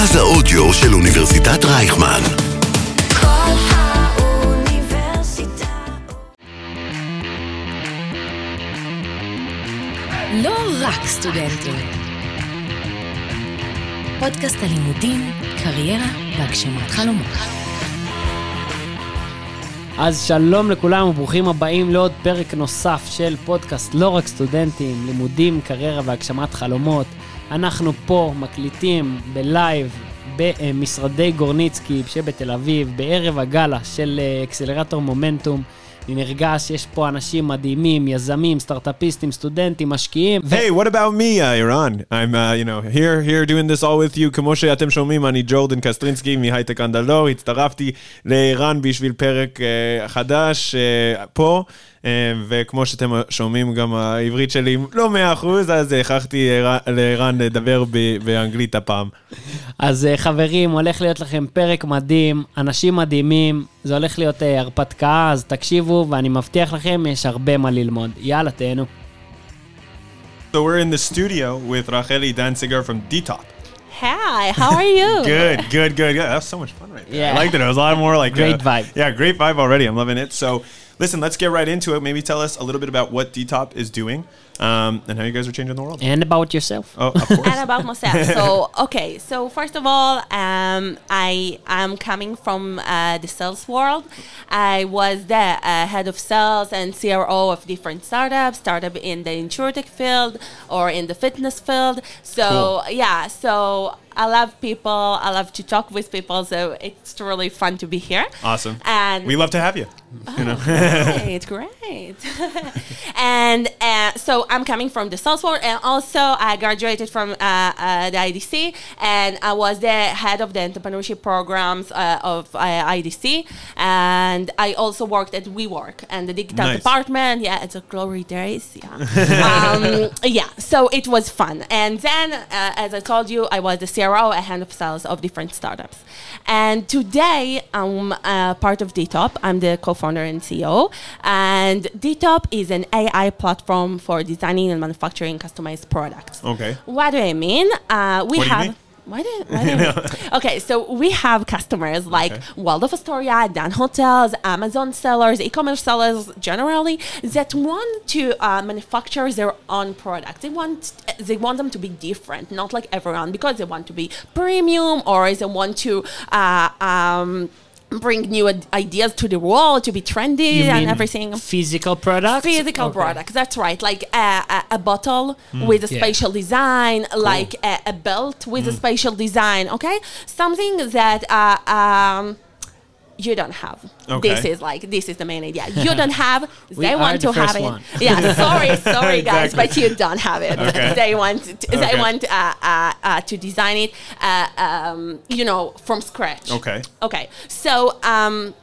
מרכז האודיו של אוניברסיטת רייכמן. כל האוניברסיטה לא רק סטודנטים. פודקאסט הלימודים, קריירה והגשמת חלומות. אז שלום לכולם וברוכים הבאים לעוד פרק נוסף של פודקאסט לא רק סטודנטים, לימודים, קריירה והגשמת חלומות. אנחנו פה מקליטים בלייב במשרדי גורניצקי שבתל אביב, בערב הגאלה של אה, אקסלרטור מומנטום. אני נרגש, יש פה אנשים מדהימים, יזמים, סטארט-אפיסטים, סטודנטים, משקיעים. Hey, what about me, uh, Iran? I'm, uh, you know, here, here doing this all with you. כמו שאתם שומעים, אני ג'ורדן קסטרינסקי מהייטק אנדלור. הצטרפתי לערן בשביל פרק uh, חדש uh, פה, uh, וכמו שאתם שומעים, גם העברית שלי לא מאה אחוז, אז הכרחתי ערן- לערן לדבר ב- באנגלית הפעם. אז אה, חברים, הולך להיות לכם פרק מדהים, אנשים מדהימים, זה הולך להיות אה, הרפתקה, אז תקשיבו, ואני מבטיח לכם, יש הרבה מה ללמוד. יאללה, תהנו. So we're in the studio with Racheli Danziger from D-Top. Hi, how are you? Good, good, good, good. That was so much fun right there. Yeah. I liked it. It was a lot more like Great uh, vibe. Yeah, great vibe already. I'm loving it. So, listen, let's get right into it. Maybe tell us a little bit about what Detopp is doing um, and how you guys are changing the world. And about yourself. Oh, of course. and about myself. So, okay, so first of all, um, I am coming from uh, the sales world. I was the uh, head of sales and CRO of different startups, startup in the insurtech field or in the fitness field. So, yeah, so I love people. I love to talk with people. So it's really fun to be here. awesome. And we love to have you. You know. great, great. and uh, so I'm coming from the sales world, and also I graduated from uh, uh, the IDC, and I was the head of the entrepreneurship programs uh, of uh, IDC, and I also worked at WeWork and the digital Nice. department. Yeah, it's a glory days. Yeah, um, yeah. So it was fun, and then uh, as I told you, I was the CRO, a hand of sales of different startups, and today I'm uh, part of Detopp. I'm the co-founder and CEO, and Detopp is an AI platform for designing and manufacturing customized products. Okay. What do I mean? Uh, we What have. Why do, why you mean? Okay, so we have customers like Waldorf Astoria, Dan Hotels, Amazon sellers, e-commerce sellers generally that want to uh, manufacture their own products. They want they want them to be different, not like everyone, because they want to be premium or they want to. Uh, um, Bring new ideas to the world to be trendy and everything Physical products? physical Okay. products that's right like a, a, a bottle with a Yeah. spatial design like a, a belt with a spatial design okay something that uh, um, you don't have Okay. this is like this is the main idea you don't have they want the to have it one. yeah sorry sorry guys Exactly. but you don't have it Okay. they want to, they want uh, uh, uh, to design it uh, um, you know from scratch Okay. Okay, so um,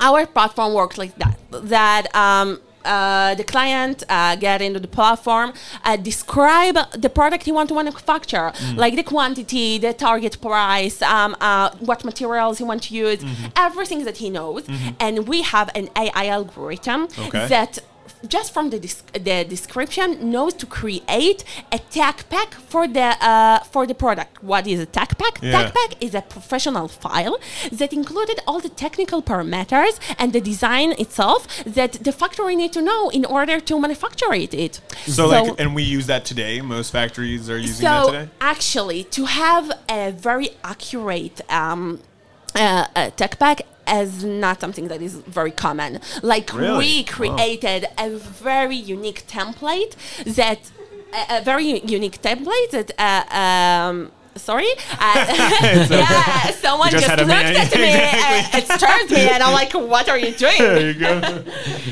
our platform works like that. That um, uh, the client uh, get into the platform, uh, describe the product he want to manufacture, Mm. like the quantity, the target price, um, uh, what materials he want to use, Mm-hmm. everything that he knows, and we have an AI algorithm Okay. that just from the, the description knows to create a tech pack for the uh, for the product. What is a tech pack? Yeah. Tech pack is a professional file that included all the technical parameters and the design itself that the factory need to know in order to manufacture it. it. So, like, and we use that today. Most factories are using that today. actually, to have a very accurate um, uh, uh, tech pack is not something that is very common. Like Really? we Wow. created a very unique template that a, a very unique template that. Uh, um, Sorry, uh, yeah. Someone just just, had a looked man- at me, Exactly. uh, it stared me, and I'm like, "What are you doing?" There you go.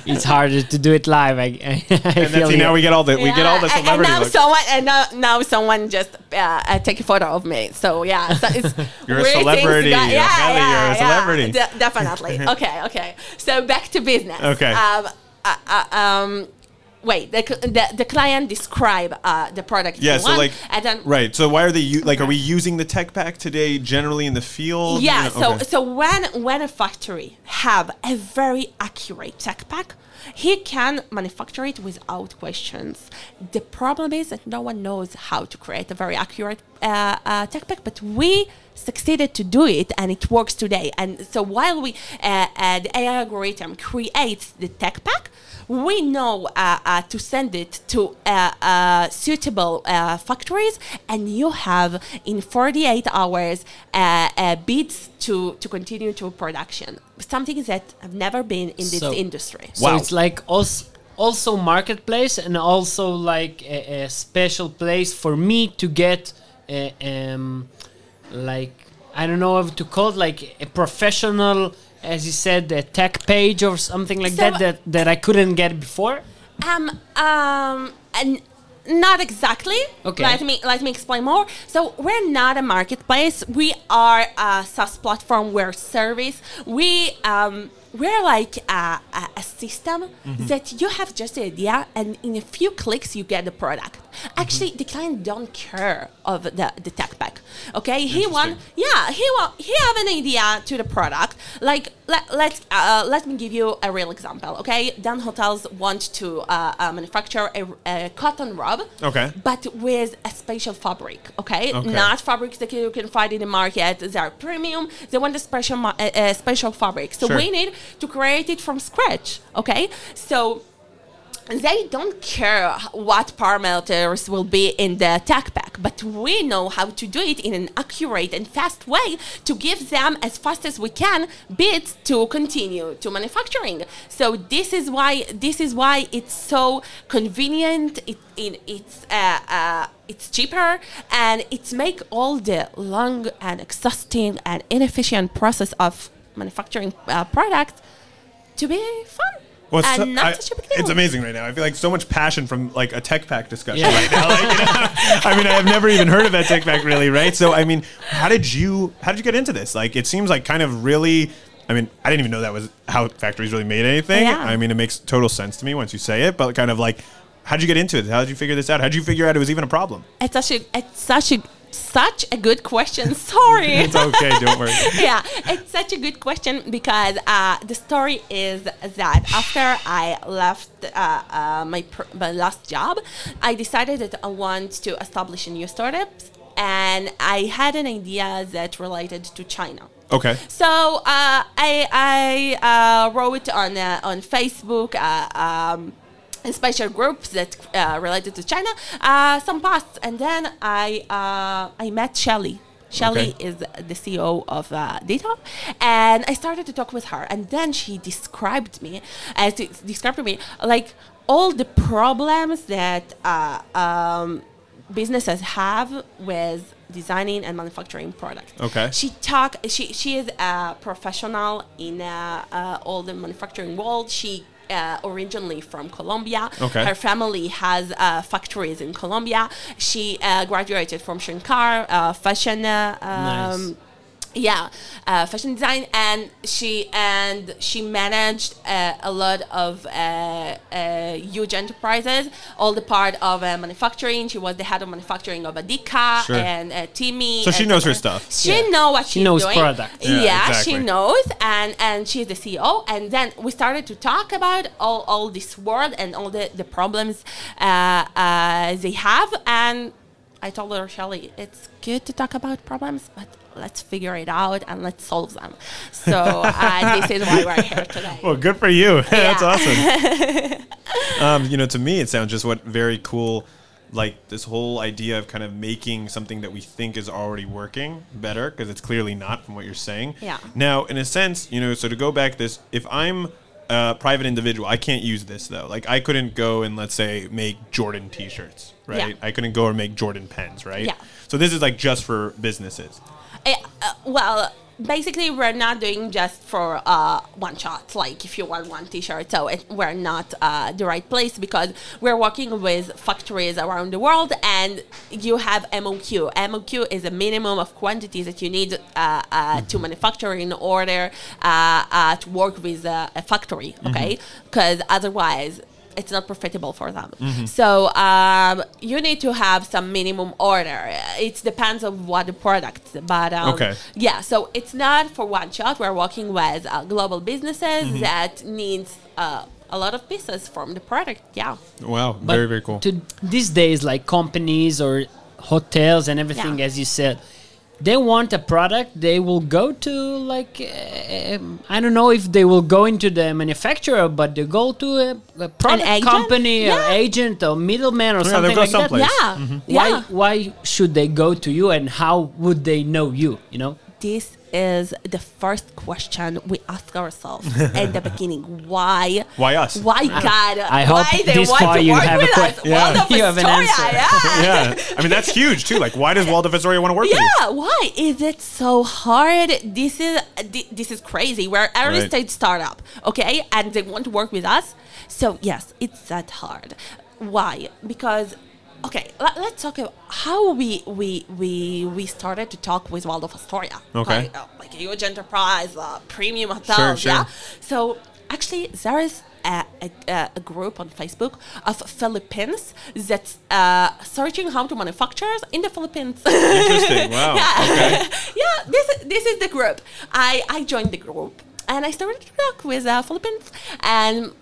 It's harder to do it live. I, I and feel that's, see, now we get all the we get all the Yeah, and- celebrity And now looks. someone, and now, now someone just uh, uh, take a photo of me. So yeah, so it's You're a celebrity, got- yeah, Kelly, yeah, you're a yeah, celebrity. de- definitely. okay, okay. So back to business. Okay. Um, uh, uh, um, wait, the, the, the client describe uh, the product. Yeah, so want, like and then right. So why are they u- like? Are we using the tech pack today generally in the field? Yeah, You know, so okay. so when when a factory have a very accurate tech pack, he can manufacture it without questions. The problem is that no one knows how to create a very accurate uh, uh, tech pack, but we succeeded to do it and it works today. And so while we, uh, uh, the AI algorithm creates the tech pack, we know uh, uh, to send it to uh, uh, suitable uh, factories, and you have in 48 hours uh, uh, bids to, to continue to production. Something that have never been in this So- industry. So Wow. it's like also also marketplace and also like a, a special place for me to get a, um like I don't know how to call it like a professional as you said a tech page or something like So- that that that I couldn't get before. Um, um, and not exactly. Okay. Let me let me explain more. So we're not a marketplace. We are a SaaS platform. We're service. We um. We're like a, a, a system that you have just an idea, and in a few clicks you get the product. Actually, the client don't care of the, the tech pack. Okay, he want yeah he want he have an idea to the product. Like let let's uh, let me give you a real example. Okay, Dan Hotels want to uh, uh, manufacture a, a cotton robe. Okay. But with a special fabric. Okay, Okay. not fabrics that you can find in the market. They are premium. They want a special ma- a, a special fabric. So Sure. we need to create it from scratch. Okay, so they don't care what parameters will be in the tech pack, but we know how to do it in an accurate and fast way to give them as fast as we can bits to continue to manufacturing. So this is why this is why it's so convenient. It, it it's uh, uh, it's cheaper and it's make all the long and exhausting and inefficient process of manufacturing uh, products to be fun. Well, it's, and so- not I- such a big deal. it's amazing right now. I feel like so much passion from like a tech pack discussion right now. Like, you know, I mean, I've never even heard of that tech pack really, right? So, I mean, how did you how did you get into this? Like, it seems like kind of really. I mean, I didn't even know that was how factories really made anything. Yeah. I mean, it makes total sense to me once you say it. But kind of like, how did you get into it? How did you figure this out? How did you figure out it was even a problem? It's such a it's such a such a good question. Sorry. It's okay, don't worry. yeah, it's such a good question because uh, the story is that after I left uh, uh, my, pr- my last job, I decided that I want to establish a new startup, and I had an idea that related to China. Okay. So uh, I, I uh, wrote on uh, on Facebook. Uh, um, in special groups that uh, related to China, uh, some posts, and then I uh, I met Shelly. Shelly Okay. is the CEO of uh, Data, and I started to talk with her, and then she described me as described to me like all the problems that uh, um, businesses have with designing and manufacturing products. Okay. She talk. She she is a professional in uh, uh, all the manufacturing world. She. Uh, originally from Colombia, Okay. her family has uh, factories in Colombia. She uh, graduated from Shenkar uh, fashion um, Nice. Yeah uh, fashion design and she and she managed uh, a lot of uh, uh, huge enterprises all the part of uh, manufacturing she was the head of manufacturing of Adika Sure. and uh, Timmy So she knows her stuff. she Yeah. know what She she's knows doing product. Yeah, yeah, exactly. she knows and and she's the CEO and then we started to talk about all, all this world and all the, the problems uh, uh, they have and I told her, Shelly, it's good to talk about problems, but let's figure it out and let's solve them. So uh, this is why we're here today. Well, good for you. That's awesome. um, you know, to me, it sounds just what very cool. Like this whole idea of kind of making something that we think is already working better because it's clearly not from what you're saying. Yeah. Now, in a sense, you know, so to go back this, if I'm a private individual, I can't use this though. Like I couldn't go and let's say make Jordan T-shirts, right? Yeah. I couldn't go and make Jordan pens, right? Yeah. So this is like just for businesses. Eh, uh, well, basically, we're not doing just for uh, one shot. Like if you want one T-shirt, so it, we're not uh, the right place because we're working with factories around the world, and you have MOQ. MOQ is a minimum of quantities that you need uh, uh, to manufacture in order uh, uh, to work with uh, a factory. Okay, because otherwise it's not profitable for them. So um, you need to have some minimum order. It depends on what the product, but um, Okay. yeah. So it's not for one shot. We're working with uh, global businesses that needs uh, a lot of pieces from the product. Yeah. Wow, But very very cool. To these days, like companies or hotels and everything, Yeah. as you said, they want a product. They will go to like um, I don't know if they will go into the manufacturer, but they go to a, a product agent? company or agent or middleman or they'll something go like that. someplace. Yeah. Why Yeah. why should they go to you and how would they know you? You know. This is the first question we ask ourselves at the beginning. Why? Why us? Why God? I hope why they this want far to you work have a with que- us? Yeah. Waldorf You have an answer. Yeah. yeah, I mean that's huge too. Like, why does Waldorf Astoria want to work with you? Yeah, why is it so hard? This is this is crazy. We're an early Right. stage startup, okay, and they want to work with us. So yes, it's that hard. Why? Because okay, let, us talk about how we we we we started to talk with Waldorf Astoria. Okay. like, uh, like a huge enterprise, uh, premium hotels. sure. Yeah. So actually, there is. A, a, a group on Facebook of Philippines that's uh, searching how to manufacture in the Philippines. Interesting. Wow. Yeah, Okay. yeah. This this is the group. I I joined the group and I started to talk with uh, Philippines and.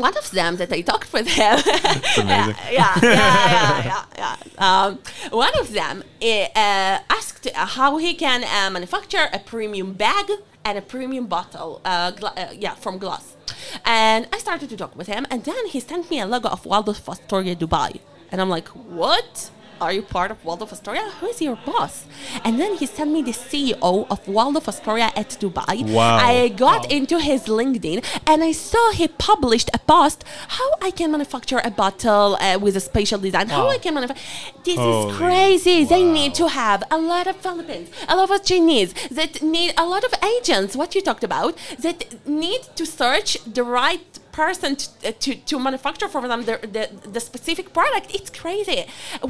One of them that I talked with him, amazing. yeah, yeah, yeah, yeah, yeah. Um, one of them eh, uh, asked how he can uh, manufacture a premium bag and a premium bottle, uh, uh, yeah, from glass. And I started to talk with him, and then he sent me a logo of Waldorf Astoria Dubai, and I'm like, what? Are you part of Waldorf Astoria? Who is your boss? And then he sent me the CEO of Waldorf Astoria at Dubai. Wow. I got into his LinkedIn and I saw he published a post how I can manufacture a bottle uh, with a spatial design. How I can manufacture. This Holy is crazy. They need to have a lot of Philippines, a lot of Chinese that need a lot of agents. What you talked about that need to search the right person to, uh, to, to manufacture for them the, the, the specific product. It's crazy.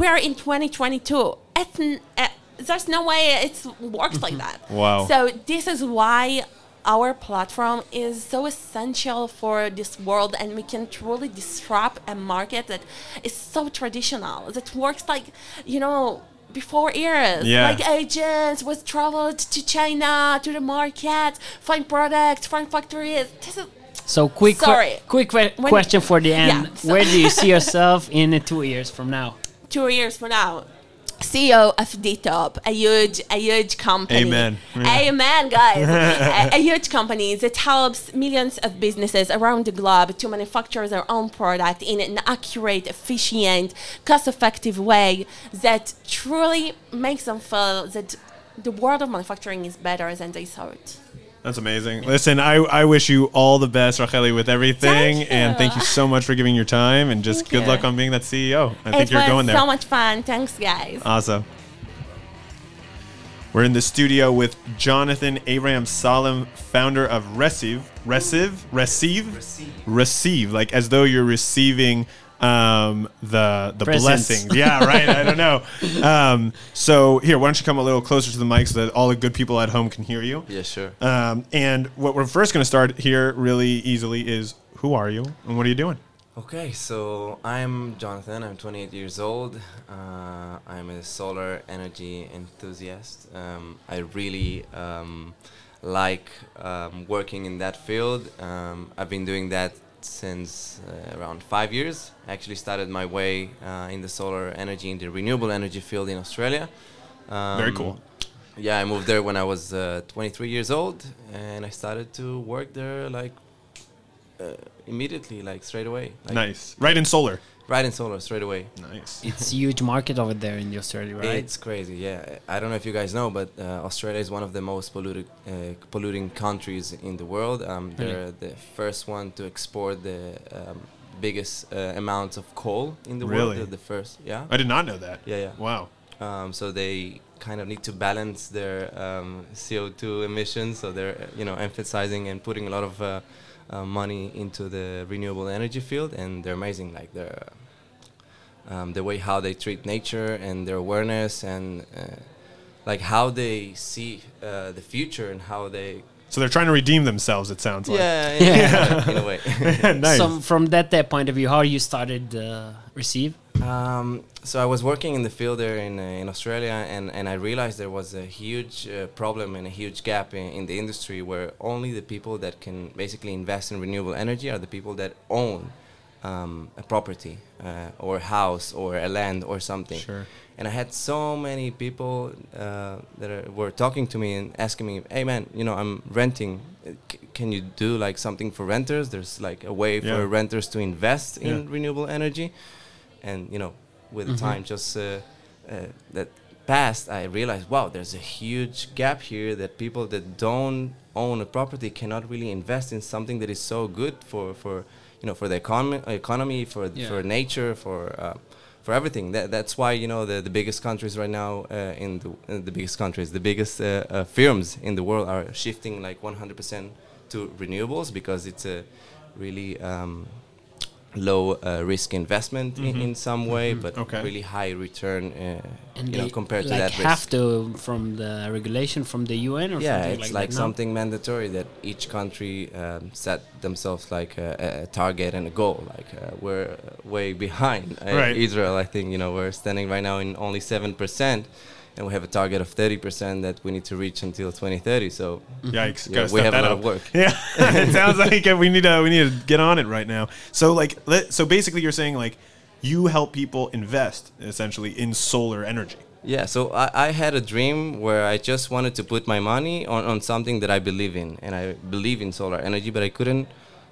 We are in 2022. It's, uh, there's no way it works like that. Wow. So this is why our platform is so essential for this world and we can truly disrupt a market that is so traditional that works like you know before eras Yeah. like agents was traveled to china to the market find products find factories this is So quick, que- Sorry. quick que- question for the end. Yeah, so- Where do you see yourself in two years from now? two years from now CEO of Detopp, a huge, a huge company. Amen. Yeah. Amen, guys. a, a huge company that helps millions of businesses around the globe to manufacture their own product in an accurate, efficient, cost-effective way that truly makes them feel that the world of manufacturing is better than they thought. That's amazing. Listen, I, I wish you all the best, Racheli, with everything, Thank and thank you so much for giving your time, and just Thank good you. luck on being that CEO. I think you're going there. so much fun. Thanks, guys. Awesome. We're in the studio with Jonathan Abraham Salem, founder of RECIV. Receive? Receive? Receive. Receive. Like as though you're receiving um, the the Presents. blessing. Yeah, right. I don't know. Um, so here, why don't you come a little closer to the mic so that all the good people at home can hear you? Yeah, sure. Um, and what we're first going to start here really easily is who are you and what are you doing? Okay, so I'm Jonathan. I'm 28 years old. Uh, I'm a solar energy enthusiast. Um, I really um, like um, working in that field. Um, I've been doing that since uh, around five years. I actually started my way uh, in the solar energy, in the renewable energy field in Australia. Um, Very cool. Yeah, I moved there when I was uh, 23 years old, and I started to work there like uh, immediately, like straight away. Like Nice. Right in solar. Right in solar, straight away. Nice. It's a huge market over there in Australia, right? It's crazy, yeah. I don't know if you guys know, but uh, Australia is one of the most polluted, uh, polluting countries in the world. Um, Really? they're the first one to export the um, biggest uh, amounts of coal in the world. Really? They're the first, yeah. I did not know that. Yeah, yeah. Wow. Um, so they kind of need to balance their um, CO2 emissions. So they're uh, you know emphasizing and putting a lot of uh, money into the renewable energy field, and they're amazing. Like their um, the way how they treat nature and their awareness and uh, like how they see uh, the future and how they So they're trying to redeem themselves, it sounds like. yeah, in, Yeah. in a way. nice. So from that, that point of view, how you started uh, RECIV? Um, so I was working in the field there in, uh, in Australia, and, and I realized there was a huge uh, problem and a huge gap in, in the industry where only the people that can basically invest in renewable energy are the people that own um, a property uh, or a house or a land or something. Sure. And I had so many people uh, that are, were talking to me and asking me, "Hey man, you know I'm renting. Uh, C- can you do like something for renters? There's like a way Yeah. for renters to invest in renewable energy." And you know, with Mhm. time, just uh, uh, that passed, I realized, wow, there's a huge gap here that people that don't own a property cannot really invest in something that is so good for for you know for the economy, economy for Yeah. for nature, for uh, for everything. That, that's why you know the, the biggest countries right now uh, in the uh, the biggest countries, the biggest uh, uh, firms in the world are shifting like 100% to renewables because it's a really um, low uh, risk investment in, in some way, but Mm-hmm. Okay. really high return. Uh, And you know, they, compared to like that have risk. to from the regulation from the UN or yeah, something it's like, like, that, no? something mandatory that each country um, set themselves like a, a- a target and a goal. Like uh, we're uh, way behind uh, Right. Israel. I think you know we're standing right now in only seven percent, and we have a target of thirty percent that we need to reach until 2030. So mm-hmm. Yikes! Yeah, we step have a lot up. of work. Yeah, it sounds like we need to we need to get on it right now. So like, let, so basically, you're saying like, you help people invest essentially in solar energy. Yeah, so I, I had a dream where I just wanted to put my money on, on something that I believe in, and I believe in solar energy, but I couldn't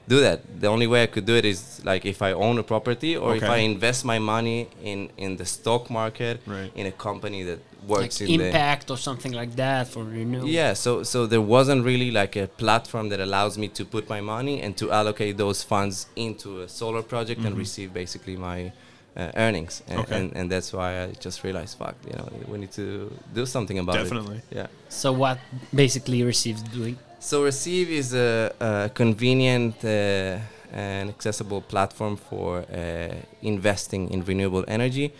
do that. The only way I could do it is like if I own a property or if I invest my money in, in the stock market Right. in a company that like works in the impact or something like that for renewable. yeah, so so there wasn't really like a platform that allows me to put my money and to allocate those funds into a solar project and receive basically my uh, earnings, and, Okay. and and that's why I just realized, fuck, you know, we need to do something about Definitely. it. Yeah. So what basically receives doing? So RECIV is a, a convenient uh, and accessible platform for uh, investing in renewable energy.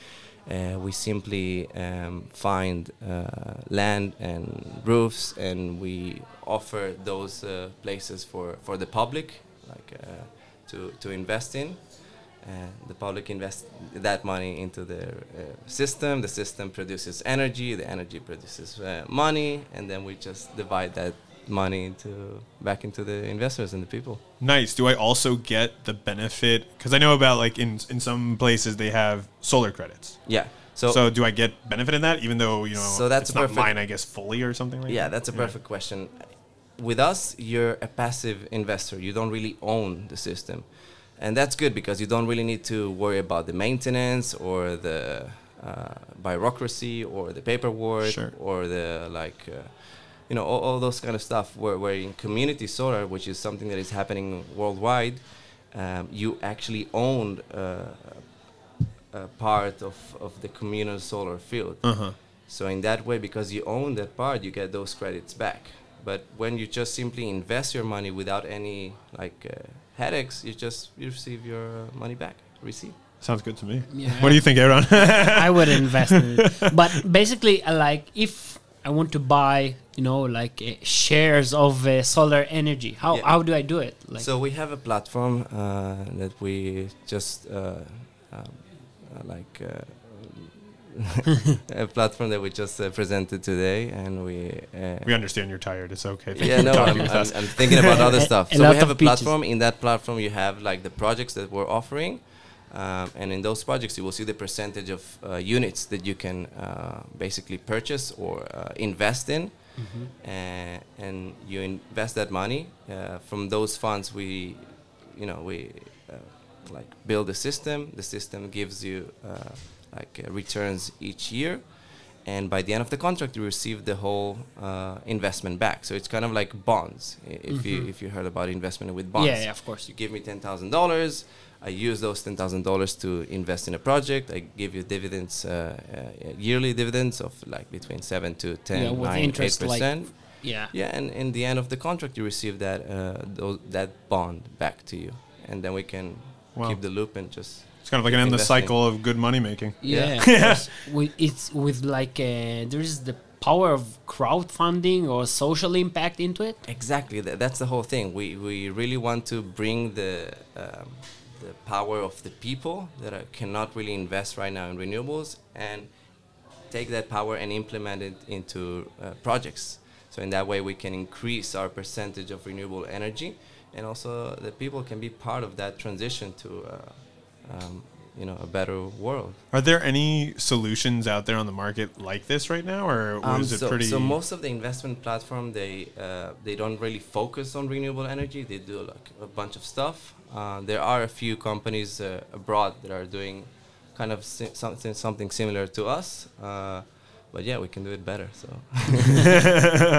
Uh, we simply um, find uh, land and roofs, and we offer those uh, places for, for the public, like uh, to to invest in. Uh, the public invest that money into the uh, system. The system produces energy. The energy produces money, and then we just divide that money into back into the investors and the people. Nice. Do I also get the benefit? Because I know about like in in some places they have solar credits. Yeah. So, So, do I get benefit in that, even though you know So that's it's not perfect- mine, I guess, fully or something like yeah, that? Yeah, that's a perfect question. With us, you're a passive investor. You don't really own the system, and that's good because you don't really need to worry about the maintenance or the uh, bureaucracy or the paperwork Sure. or the like. Uh, you know all, all those kind of stuff where, where in community solar which is something that is happening worldwide um, you actually own uh, a part of, of the communal solar field Uh-huh. so in that way, because you own that part, you get those credits back. But when you just simply invest your money without any like uh, headaches, you just you receive your uh, money back. Receive. Sounds good to me. Yeah. What do you think, Eran? I would invest in it. But basically, uh, like if I want to buy, you know, like uh, shares of uh, solar energy, how Yeah. how do I do it? Like so we have a platform uh, that we just uh, um, uh, like. Uh, a platform that we just uh, presented today, and we uh, we understand you're tired. It's okay. Thank yeah, you no, I'm, with I'm, us. I'm thinking about other stuff. A so we have a pitches. platform. In that platform, you have like the projects that we're offering, um, and in those projects, you will see the percentage of uh, units that you can uh, basically purchase or uh, invest in, Mm-hmm. uh, and you invest that money. Uh, from those funds, we, you know, we uh, like build a system. The system gives you uh, like uh, returns each year and by the end of the contract you receive the whole uh, investment back so it's kind of like bonds if you if you heard about investment with bonds yeah, yeah, of course. you give me $10000 i use those $10000 to invest in a project i give you dividends uh, uh, yearly dividends of like between 7 to 10 Yeah, with 9 interest, 8% like- Yeah. yeah and in the end of the contract you receive that uh, those, that bond back to you and then we can Wow. keep the loop and just It's kind of like an endless cycle of good money making. Yeah, Yeah. of with, it's with like uh, there is the power of crowdfunding or social impact into it. Exactly, that, that's the whole thing. We we really want to bring the um, the power of the people that are, cannot really invest right now in renewables and take that power and implement it into uh, projects. So in that way, we can increase our percentage of renewable energy, and also the people can be part of that transition to, uh, um, you know, a better world. Are there any solutions out there on the market like this right now, or Um, is it so, pretty? so most of the investment platform they uh, they don't really focus on renewable energy. They do like a bunch of stuff. Uh, there are a few companies uh, abroad that are doing kind of si- something something similar to us. Uh, but yeah, we can do it better. So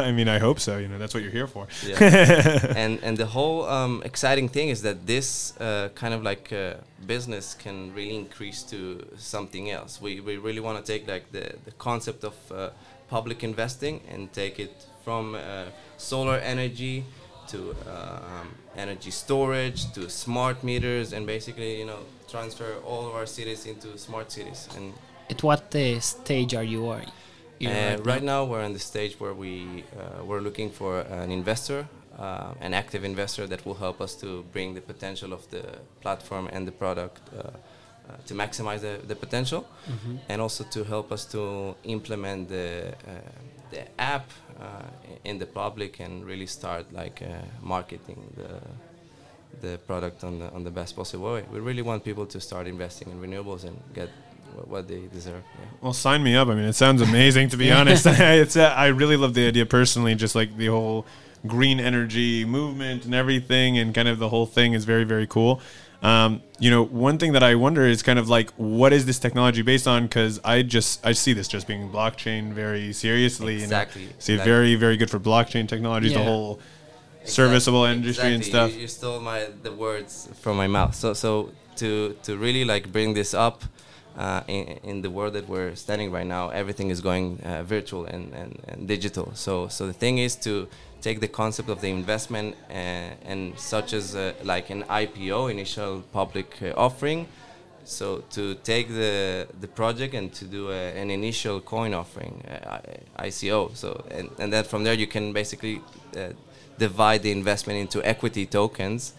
I mean, I hope so. You know, that's what you're here for. yeah. and and the whole um, exciting thing is that this uh, kind of like uh, business can really increase to something else. We we really want to take like the the concept of uh, public investing and take it from uh, solar energy to um, energy storage to smart meters and basically you know transfer all of our cities into smart cities and At what uh, stage are you are? you uh, right now, we're in the stage where we uh, we're looking for an investor, uh, an active investor that will help us to bring the potential of the platform and the product uh, uh, to maximize the, the potential, and also to help us to implement the uh, the app in the public and really start like uh, marketing the the product on the on the best possible way. We really want people to start investing in renewables and get wh- what they deserve. Yeah. Well, sign me up. I mean, it sounds amazing to be honest. it's uh, I really love the idea personally, just like the whole green energy movement and everything, and kind of the whole thing is very very cool. Um, you know, one thing that I wonder is kind of like, what is this technology based on? Because I just I see this just being blockchain very seriously. Exactly, You know? See, exactly. very very good for blockchain technologies. The Yeah. whole serviceable industry and stuff. You, you stole my the words from my mouth. So so to to really like bring this up uh, in, in the world that we're standing right now, everything is going uh, virtual and, and, and digital. So so the thing is to take the concept of the investment uh, and such as uh, like an IPO, initial public uh, offering. So to take the the project and to do a, an initial coin offering, uh, ICO. So and, and then from there you can basically uh, divide the investment into equity tokens,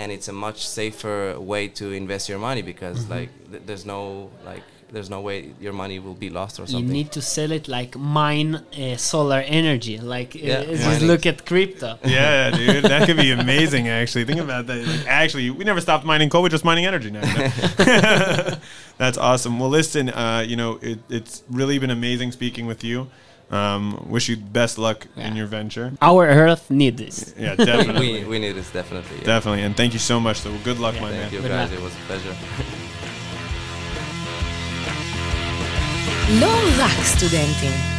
and it's a much safer way to invest your money because like th- there's no like there's no way your money will be lost or something. You need to sell it like mine uh, solar energy, like uh, just look at crypto. Yeah, dude, that could be amazing. Actually, think about that. Like, actually, we never stopped mining coal; we're just mining energy now. you know? That's awesome. Well, listen, uh, you know, it, it's really been amazing speaking with you. Um, wish you best luck in your venture. Our Earth need this. Yeah, we, definitely, we need this definitely. Yeah. definitely, and thank you so much. So, good luck, my Thank man. you guys. It was a pleasure. לא רק סטודנטים.